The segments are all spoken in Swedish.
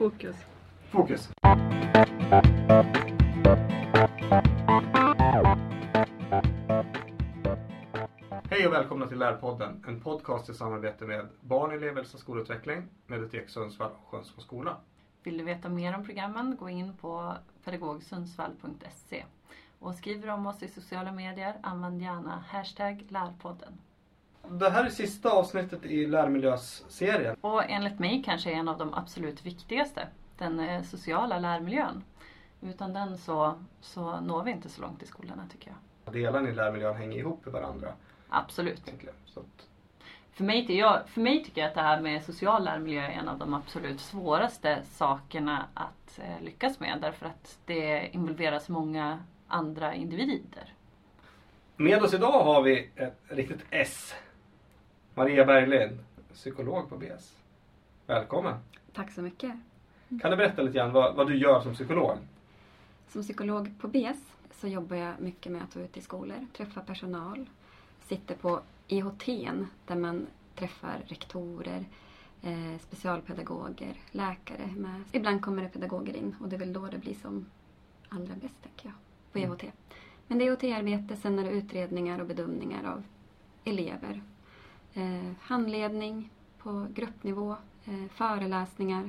Fokus. Fokus. Hej och välkomna till Lärpodden, en podcast i samarbete med Barn, elevhälsa och skolutveckling, Mediatek Sundsvall och Sjönsbo skola. Vill du veta mer om programmen, gå in på pedagogsundsvall.se. Och skriver om oss i sociala medier, använd gärna hashtag lärpodden. Det här är sista avsnittet i Lärmiljös-serien. Och enligt mig kanske en av de absolut viktigaste, den eh, sociala lärmiljön. Utan den så, så når vi inte så långt i skolorna tycker jag. Delarna i lärmiljön hänger ihop med varandra. Absolut. Att, För mig, jag, för mig tycker jag att det här med social lärmiljö är en av de absolut svåraste sakerna att eh, lyckas med. Därför att det involverar så många andra individer. med oss idag har vi ett riktigt S. Maria Berglind, psykolog på BS. Välkommen. Tack så mycket. Kan du berätta lite grann vad, vad du gör som psykolog? Som psykolog på BS så jobbar jag mycket med att vara ute i skolor, träffa personal, sitter på IHT där man träffar rektorer, eh, specialpedagoger, läkare. Med. Ibland kommer det pedagoger in och det är väl då det blir som allra bäst, tänker jag, på Mm. IHT. Men det är IHT-arbete, sen är det utredningar och bedömningar av elever. Eh, handledning på gruppnivå, eh, föreläsningar.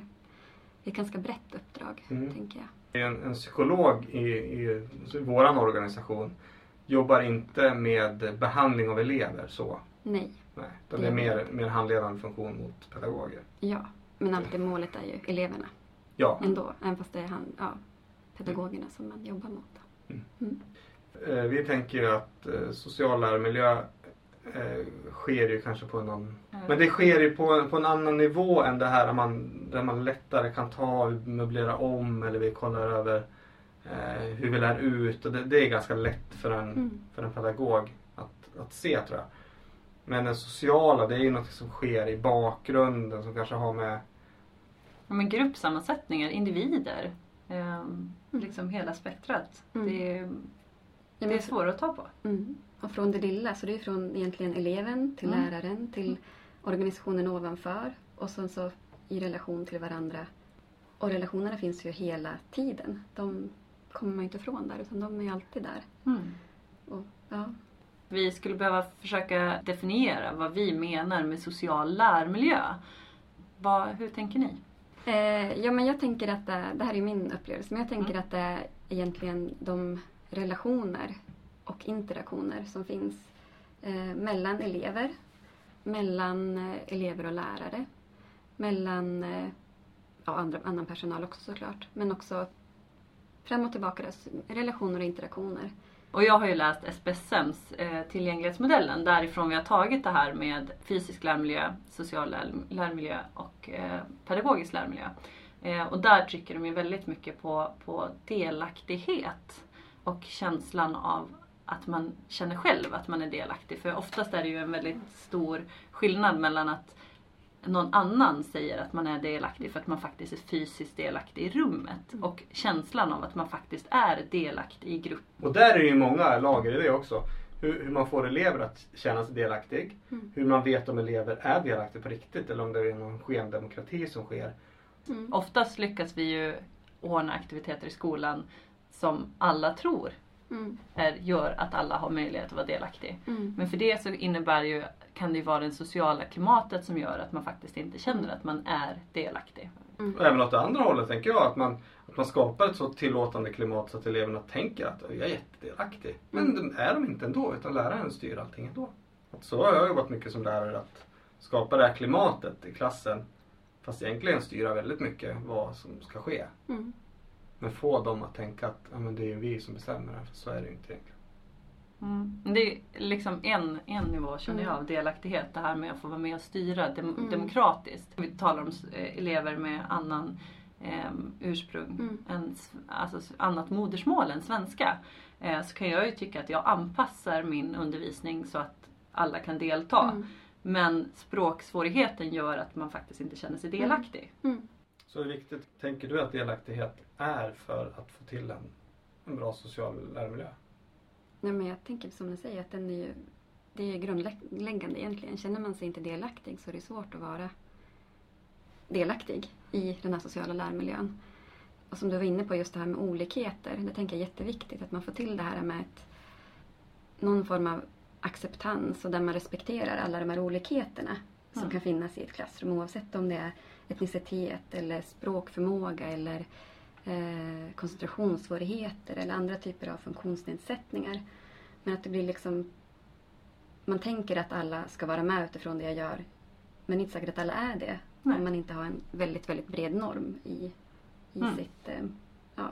Det är ett ganska brett uppdrag, Mm. tänker jag. En, en psykolog i, i, i vår organisation jobbar inte med behandling av elever så. Nej, Nej, utan det är mer, mer handledande funktion mot pedagoger. ja. Men alltid målet är ju eleverna Ja, ändå, även fast det är han, ja, pedagogerna som man jobbar mot. eh, vi tänker ju att social lärmiljö eh, sker ju kanske på någon... Men det sker ju på, på en annan nivå än det här där man, där man lättare kan ta, möblera om eller vi kollar över eh, hur vi lär ut. Och det, det är ganska lätt för en, Mm. för en pedagog att, att se tror jag. Men den sociala, det är ju något som sker i bakgrunden som kanske har med... Ja, men gruppsammansättningar, individer. ehm, liksom hela spektrat. Mm. Det, är, Ja, det är men- svårt att ta på. Mm. Och från det lilla, så det är från egentligen eleven till Mm. läraren till organisationen ovanför och sen så i relation till varandra. Och relationerna finns ju hela tiden. De kommer man inte ifrån där utan de är alltid där. Mm. Och, ja. Vi skulle behöva försöka definiera vad vi menar med social lärmiljö. Vad, hur tänker ni? Eh, ja, men jag tänker att det, det här är min upplevelse, men jag tänker Mm. att det är egentligen de relationer och interaktioner som finns eh, mellan elever, mellan eh, elever och lärare, mellan eh, ja, andra, annan personal också såklart, men också fram och tillbaka, relationer och interaktioner. Och jag har ju läst SPSMs eh, tillgänglighetsmodellen därifrån vi har tagit det här med fysisk lärmiljö, social lärmiljö och eh, pedagogisk lärmiljö. Eh, och där trycker de ju väldigt mycket på, på delaktighet och känslan av att man känner själv att man är delaktig. För oftast är det ju en väldigt stor skillnad mellan att någon annan säger att man är delaktig för att man faktiskt är fysiskt delaktig i rummet. Och känslan av att man faktiskt är delaktig i grupp Och där är det ju många lager i det också. Hur, hur man får elever att känna sig delaktig. Mm. Hur man vet om elever är delaktiga på riktigt eller om det är någon skendemokrati som sker. Mm. Oftast lyckas vi ju ordna aktiviteter i skolan som alla tror Mm. är, gör att alla har möjlighet att vara delaktig. Mm. Men för det så innebär ju, kan det ju vara det sociala klimatet som gör att man faktiskt inte känner att man är delaktig. Och även åt det andra hållet tänker jag att man, att man skapar ett så tillåtande klimat så att eleverna tänker att jag är jättedelaktig. Men de är de inte ändå utan läraren styr allting ändå. Att så har jag jobbat mycket som lärare att skapa det här klimatet i klassen. Fast egentligen styra väldigt mycket vad som ska ske. Mm. Men få dem att tänka att ja, men det är ju vi som bestämmer det här. För så är det ju inte egentligen. Mm. Det är liksom en, en nivå känner jag Mm. av delaktighet. Det här med att få vara med och styra dem, Mm. demokratiskt. Vi talar om eh, elever med annan eh, ursprung, Mm. än, alltså annat modersmål än svenska. Eh, så kan jag ju tycka att jag anpassar min undervisning så att alla kan delta. Mm. Men språksvårigheten gör att man faktiskt inte känner sig delaktig. Så hur viktigt tänker du att delaktighet är för att få till en, en bra social lärmiljö? Nej, men jag tänker som du säger att den är ju, det är grundläggande egentligen. Känner man sig inte delaktig så är det svårt att vara delaktig. i den här sociala lärmiljön. Och som du var inne på, just det här med olikheter. Det tänker jag är jätteviktigt att man får till det här med ett, någon form av acceptans och där man respekterar alla de här olikheterna som kan finnas i ett klassrum oavsett om det är etnicitet eller språkförmåga eller eh, koncentrationssvårigheter eller andra typer av funktionsnedsättningar. Men att det blir liksom man tänker att alla ska vara med utifrån det jag gör. Men det är inte säkert att alla är det. Nej. Om man inte har en väldigt, väldigt bred norm i, i, Mm. sitt, eh, ja,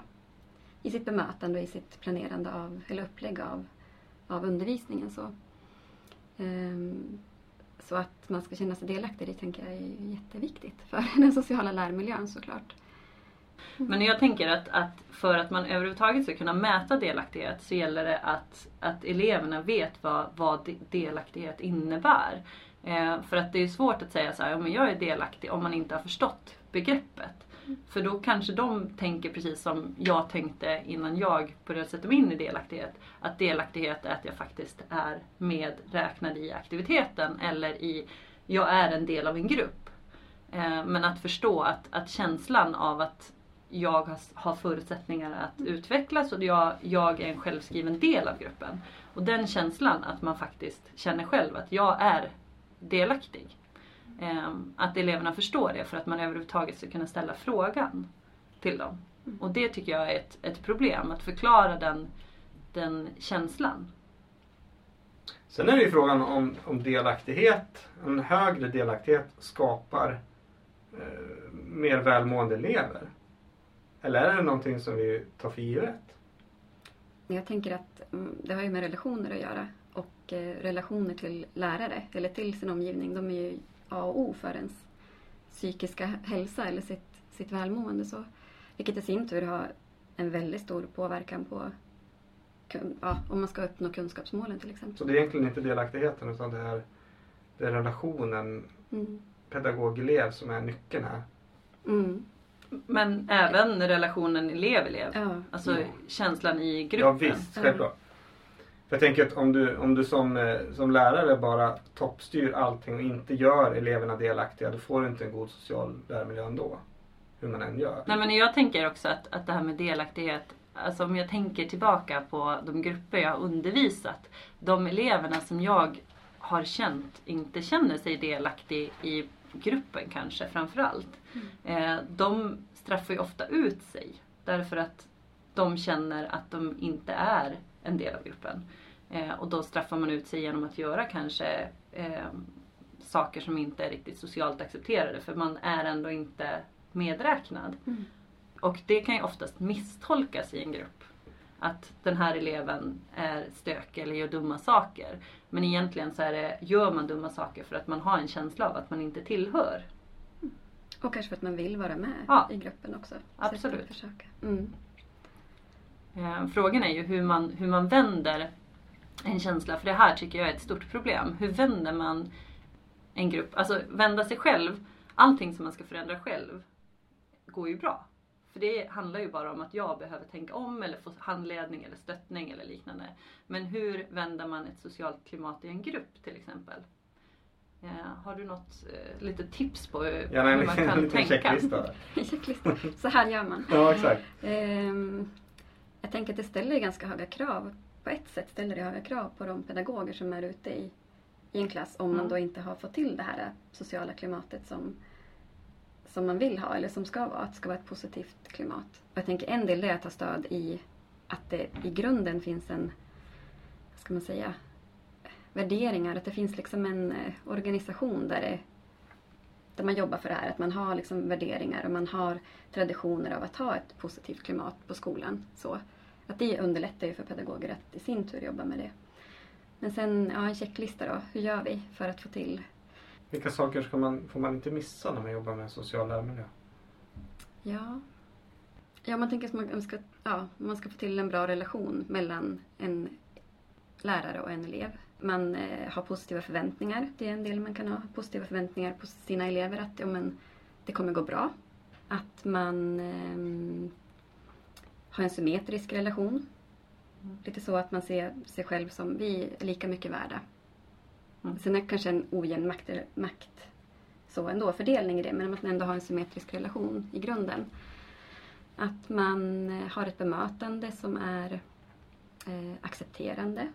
i sitt bemötande och i sitt planerande av, eller upplägg av, av undervisningen. Så. Ehm, så att man ska känna sig delaktig, det tänker jag är jätteviktigt för den sociala lärmiljön såklart. Men jag tänker att, att för att man överhuvudtaget ska kunna mäta delaktighet så gäller det att, att eleverna vet vad, vad delaktighet innebär. Eh, för att det är svårt att säga så här, ja, men jag är delaktig om man inte har förstått begreppet. För då kanske de tänker precis som jag tänkte innan jag började sätta mig in i delaktighet. Att delaktighet är att jag faktiskt är medräknad i aktiviteten eller i, jag är en del av en grupp. Eh, Men att förstå att, att känslan av att jag har, har förutsättningar att utvecklas och jag, jag är en självskriven del av gruppen. Och den känslan att man faktiskt känner själv att jag är delaktig. Eh, Att eleverna förstår det för att man överhuvudtaget ska kunna ställa frågan till dem. Och det tycker jag är ett, ett problem, att förklara den, den känslan. Sen är det ju frågan om, om delaktighet, en högre delaktighet skapar eh, mer välmående elever. Eller är det någonting som vi tar för givet? Jag tänker att mm, det har ju med relationer att göra och eh, relationer till lärare eller till sin omgivning de är ju A och O för ens psykiska hälsa eller sitt, sitt välmående. Så, vilket i sin tur har en väldigt stor påverkan på ja, om man ska uppnå kunskapsmålen till exempel. Så det är egentligen inte delaktigheten utan det är, det är relationen Mm. pedagog-elev som är nyckeln här. Mm. Men även relationen elev-elev. Ja. Alltså Ja. känslan i gruppen. Ja visst, självklart. För Jag tänker att om du, om du som, eh, som lärare bara toppstyr allting och inte gör eleverna delaktiga då får du inte en god social lärmiljö ändå. Hur man än gör. Nej men jag tänker också att, att det här med delaktighet, alltså om jag tänker tillbaka på de grupper jag har undervisat. De eleverna som jag har känt inte känner sig delaktig i gruppen kanske framförallt. Eh, de straffar ju ofta ut sig därför att de känner att de inte är en del av gruppen. Eh, och då straffar man ut sig genom att göra kanske eh, saker som inte är riktigt socialt accepterade för man är ändå inte medräknad. Mm. Och det kan ju oftast misstolkas i en grupp. Att den här eleven är stökig eller gör dumma saker. Men egentligen så är det, gör man dumma saker för att man har en känsla av att man inte tillhör. Och kanske för att man vill vara med Ja. i gruppen också. Absolut. Och Försöka. Mm. Eh, frågan är ju hur man, hur man vänder en känsla. För det här tycker jag är ett stort problem. Hur vänder man en grupp? Alltså vända sig själv. Allting som man ska förändra själv går ju bra. För det handlar ju bara om att jag behöver tänka om eller få handledning eller stöttning eller liknande. Men hur vänder man ett socialt klimat i en grupp till exempel? Eh, har du något eh, litet tips på hur, Gärna en hur man kan tänka? checklista. Checklista. Så här gör man. Ja exakt. Ehm, jag tänker att det ställer ganska höga krav. På ett sätt ställer det höga krav på de pedagoger som är ute i, i en klass om man Mm. då inte har fått till det här sociala klimatet som, som man vill ha eller som ska vara. Att det ska vara ett positivt klimat. Och jag tänker en del är att ta stöd i att det i grunden finns en, vad ska man säga, värderingar. Att det finns liksom en eh, organisation där det där man jobbar för det här. Att man har liksom värderingar och man har traditioner av att ha ett positivt klimat på skolan. Så att det underlättar ju för pedagoger att i sin tur jobba med det. Men sen, ja en checklista då. Hur gör vi för att få till? Vilka saker ska man, får man inte missa när man jobbar med social lärmiljö? Ja, ja man tänker att man ska, ja, man ska få till en bra relation mellan en lärare och en elev. Man eh, har positiva förväntningar. Det är en del man kan ha. Positiva förväntningar på sina elever att ja, men, det kommer gå bra. Att man ehm, har en symmetrisk relation. Lite så att man ser sig själv som vi är lika mycket värda. Mm. Sen är det kanske en ojämn makt, så ändå, fördelning i det, men att man ändå har en symmetrisk relation i grunden. Att man eh, har ett bemötande som är eh, accepterande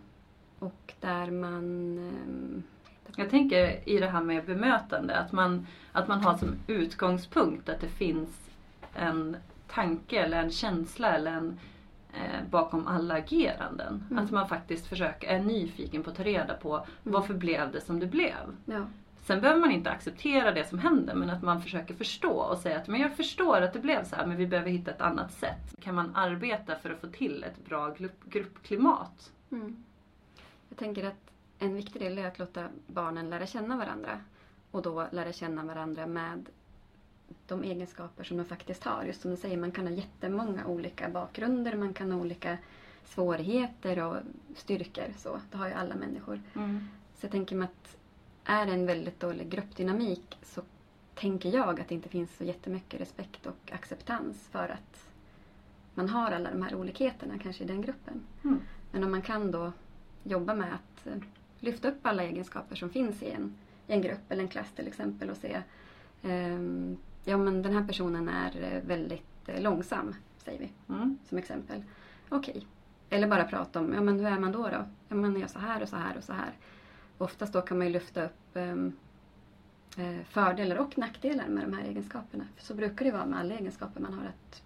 och där man eh, jag tänker i det här med bemötande att man, att man har som utgångspunkt att det finns en tanke eller en känsla eller en, eh, bakom alla ageranden. Mm. Att man faktiskt försöker, är nyfiken på att ta reda på mm. varför blev det som det blev. Ja. Sen behöver man inte acceptera det som händer men att man försöker förstå och säga att men jag förstår att det blev så här men vi behöver hitta ett annat sätt. Kan man arbeta för att få till ett bra gruppklimat? Mm. Jag tänker att en viktig del är att låta barnen lära känna varandra och då lära känna varandra med de egenskaper som de faktiskt har. Just som du säger, man kan ha jättemånga olika bakgrunder, man kan ha olika svårigheter och styrkor. Så, det har ju alla människor. Mm. Så jag tänker mig att är det en väldigt dålig gruppdynamik så tänker jag att det inte finns så jättemycket respekt och acceptans för att man har alla de här olikheterna kanske i den gruppen. Mm. Men om man kan då jobba med att eh, lyfta upp alla egenskaper som finns i en, i en grupp eller en klass till exempel och se um, ja men den här personen är eh, väldigt eh, långsam, säger vi mm. som exempel. Okej. Okay. Eller bara prata om, ja men hur är man då då? Ja man är så här och så här och så här. Oftast då kan man ju lyfta upp um, fördelar och nackdelar med de här egenskaperna. För så brukar det vara med alla egenskaper man har. att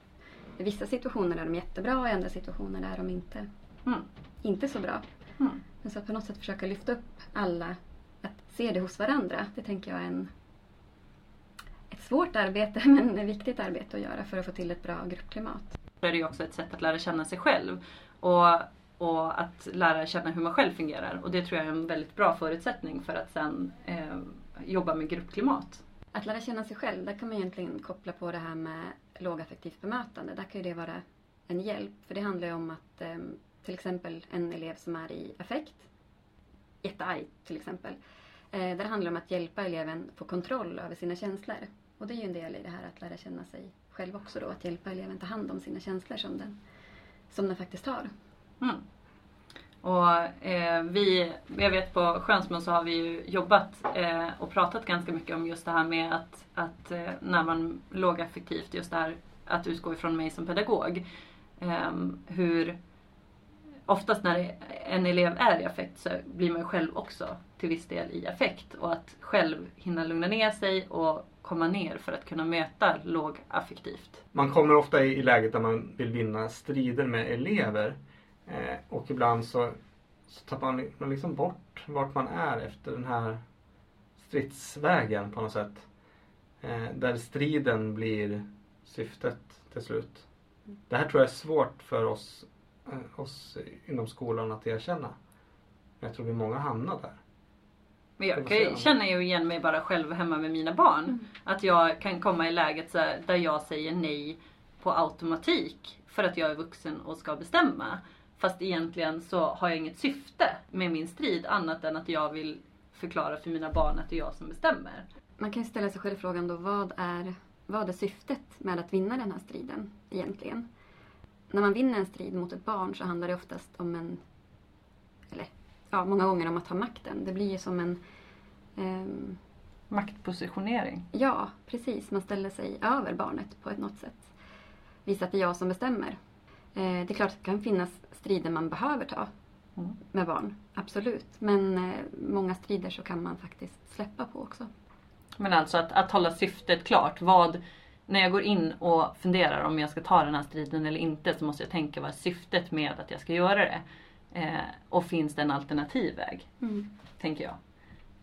I vissa situationer är de jättebra och i andra situationer är de inte, mm. inte så bra. Mm. Men så på något sätt försöka lyfta upp alla, att se det hos varandra, det tänker jag är en, ett svårt arbete men ett viktigt arbete att göra för att få till ett bra gruppklimat. Det är ju också ett sätt att lära känna sig själv och, och att lära känna hur man själv fungerar. Och det tror jag är en väldigt bra förutsättning för att sen eh, jobba med gruppklimat. Att lära känna sig själv, där kan man egentligen koppla på det här med lågaffektivt bemötande. Där kan ju det vara en hjälp. För det handlar ju om att eh, till exempel en elev som är i affekt, jättearg till exempel. Eh, där det handlar om att hjälpa eleven få kontroll över sina känslor. Och det är ju en del i det här att lära känna sig själv också då. Att hjälpa eleven ta hand om sina känslor som den, som den faktiskt har. Mm. Och eh, vi, jag vet på Skönsmån så har vi ju jobbat eh, och pratat ganska mycket om just det här med att, att eh, när man lågaffektivt, just det här att utgå ifrån mig som pedagog. Eh, hur oftast när en elev är i affekt så blir man själv också till viss del i affekt. Och att själv hinna lugna ner sig och komma ner för att kunna möta lågaffektivt. Man kommer ofta i läget där man vill vinna strider med elever. Eh, och ibland så, så tappar man, man liksom bort vart man är efter den här stridsvägen på något sätt. Eh, där striden blir syftet till slut. Det här tror jag är svårt för oss oss inom skolan att erkänna. Men jag tror vi många hamnar där. Men jag kan, känner ju igen mig bara själv hemma med mina barn. Mm. Att jag kan komma i läget så här, där jag säger nej på automatik för att jag är vuxen och ska bestämma. Fast egentligen så har jag inget syfte med min strid annat än att jag vill förklara för mina barn att det är jag som bestämmer. Man kan ställa sig själv frågan då, vad är, vad är syftet med att vinna den här striden egentligen? När man vinner en strid mot ett barn så handlar det oftast om en... Eller ja, många gånger om att ha makten. Det blir ju som en... Um, Maktpositionering? Ja, precis. Man ställer sig över barnet på ett något sätt. Visa att det är jag som bestämmer. Eh, det är klart att det kan finnas strider man behöver ta mm. med barn. Absolut. Men eh, många strider så kan man faktiskt släppa på också. Men alltså att, att hålla syftet klart. Vad, när jag går in och funderar om jag ska ta den här striden eller inte så måste jag tänka vad är syftet med att jag ska göra det. Eh, och finns det en alternativ väg? Mm. Tänker jag.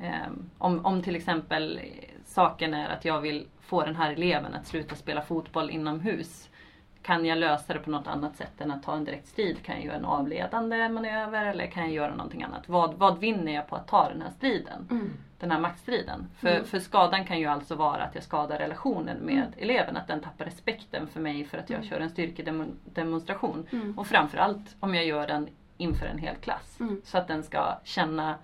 Eh, om, om till exempel saken är att jag vill få den här eleven att sluta spela fotboll inomhus. Kan jag lösa det på något annat sätt än att ta en direkt strid? Kan jag göra en avledande manöver eller kan jag göra någonting annat? Vad, vad vinner jag på att ta den här striden? Mm den här maktstriden. För, mm. för skadan kan ju alltså vara att jag skadar relationen med mm. eleven. Att den tappar respekten för mig för att jag mm. kör en styrkedemonstration. Mm. Och framförallt om jag gör den inför en hel klass. Mm. Så att den ska känna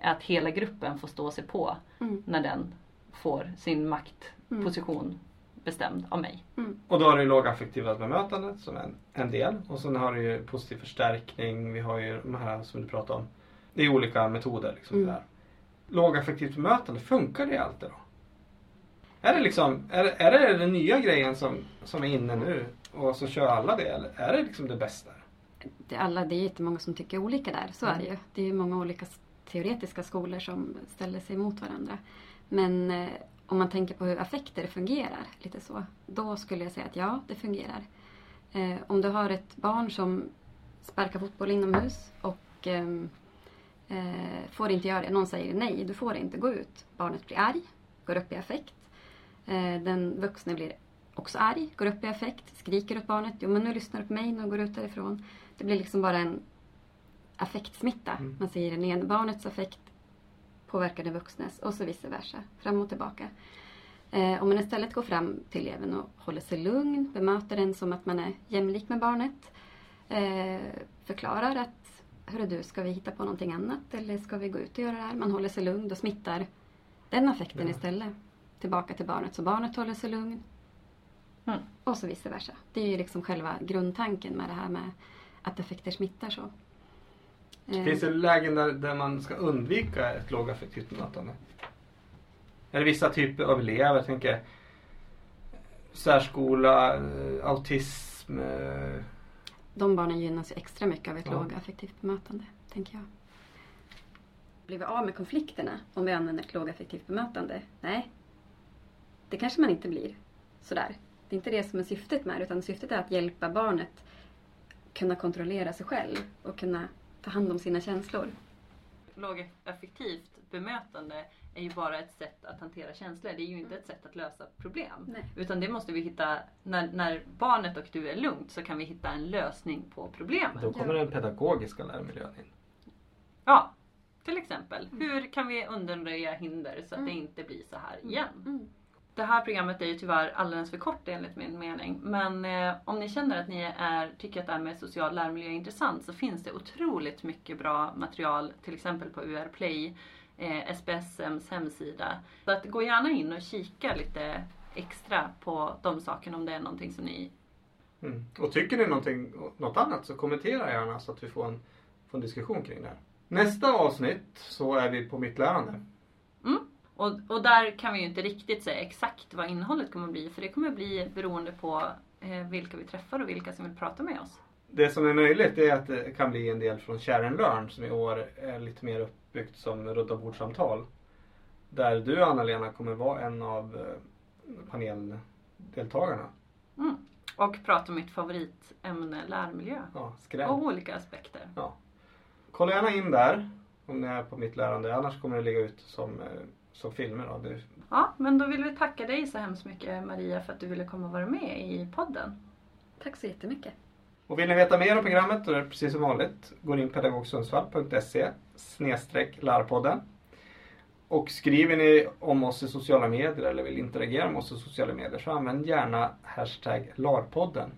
att hela gruppen får stå sig på mm. när den får sin maktposition bestämd av mig. Och då har du lågaffektiva bemötandet som en, en del. Och sen har du ju positiv förstärkning. Vi har ju de här som du pratade om. Det är olika metoder liksom. Mm. Där lågaffektivt bemötande, funkar det alltid då? Är det liksom, är, är det den nya grejen som, som är inne nu och så kör alla det eller är det liksom det bästa? Det, alla, det är jättemånga som tycker olika där, så Mm. är det ju. Det är ju många olika teoretiska skolor som ställer sig mot varandra. Men eh, om man tänker på hur affekter fungerar, lite så, då skulle jag säga att ja, det fungerar. Eh, om du har ett barn som sparkar fotboll inomhus och ehm, eh, får inte göra det. Någon säger nej, du får inte gå ut. Barnet blir arg, går upp i affekt. Eh, den vuxne blir också arg, går upp i affekt, skriker åt barnet. Jo men nu lyssnar du på mig, nu går du ut därifrån. Det blir liksom bara en affektsmitta. Mm. Man säger den ena barnets affekt påverkar den vuxnes och så vice versa. Fram och tillbaka. Eh, om man istället går fram till eleven och håller sig lugn, bemöter den som att man är jämlik med barnet. Eh, förklarar att Hörru du, ska vi hitta på någonting annat eller ska vi gå ut och göra det här? Man håller sig lugn, då smittar den affekten Ja. istället tillbaka till barnet. Så barnet håller sig lugn. Mm. Och så vice versa. Det är ju liksom själva grundtanken med det här med att affekter smittar så. Eh, Finns det lägen där, där man ska undvika ett lågaffektivt bemötande? Är det vissa typer av elever? Jag tänker särskola, eh, autism. eh, De barnen gynnas ju extra mycket av ett Ja. lågaffektivt bemötande, tänker jag. Blir vi av med konflikterna om vi använder ett lågaffektivt bemötande? Nej. Det kanske man inte blir. Sådär. Det är inte det som är syftet med det, utan syftet är att hjälpa barnet kunna kontrollera sig själv och kunna ta hand om sina känslor. Lågaffektivt bemötande är ju bara ett sätt att hantera känslor. Det är ju inte ett sätt att lösa problem. Nej. Utan det måste vi hitta, när, när barnet och du är lugnt så kan vi hitta en lösning på problemet. Då kommer den pedagogiska lärmiljön in. Ja, till exempel. Hur kan vi undanröja hinder så att Mm. det inte blir så här igen? Mm. Det här programmet är ju tyvärr alldeles för kort enligt min mening. Men eh, om ni känner att ni är, tycker att det här med social lärmiljö är intressant så finns det otroligt mycket bra material till exempel på UR Play, eh, SPSMs hemsida. Så att gå gärna in och kika lite extra på de sakerna om det är någonting som ni Mm. Och tycker ni någonting, något annat så kommentera gärna så att vi får en, får en diskussion kring det här. Nästa avsnitt så är vi på Mitt lärande. Och, och där kan vi ju inte riktigt säga exakt vad innehållet kommer att bli för det kommer att bli beroende på eh, vilka vi träffar och vilka som vill prata med oss. Det som är möjligt är att det kan bli en del från Share and Learn som i år är lite mer uppbyggt som runda bordsamtal. Där du Anna-Lena kommer vara en av eh, paneldeltagarna. Mm. Och prata om mitt favoritämne lärmiljö. Ja, skräll. Och olika aspekter. Kolla gärna in där om ni är på mitt lärande. Annars kommer det ligga ut som, som filmer. Då. Det, Ja, men då vill vi tacka dig så hemskt mycket Maria för att du ville komma och vara med i podden. Tack så jättemycket. och vill ni veta mer om programmet då är det precis som vanligt. Gå in pedagogsundsvall.se snedstreck lärpodden. Och skriver ni om oss i sociala medier eller vill interagera med oss i sociala medier så använd gärna hashtag LARPodden.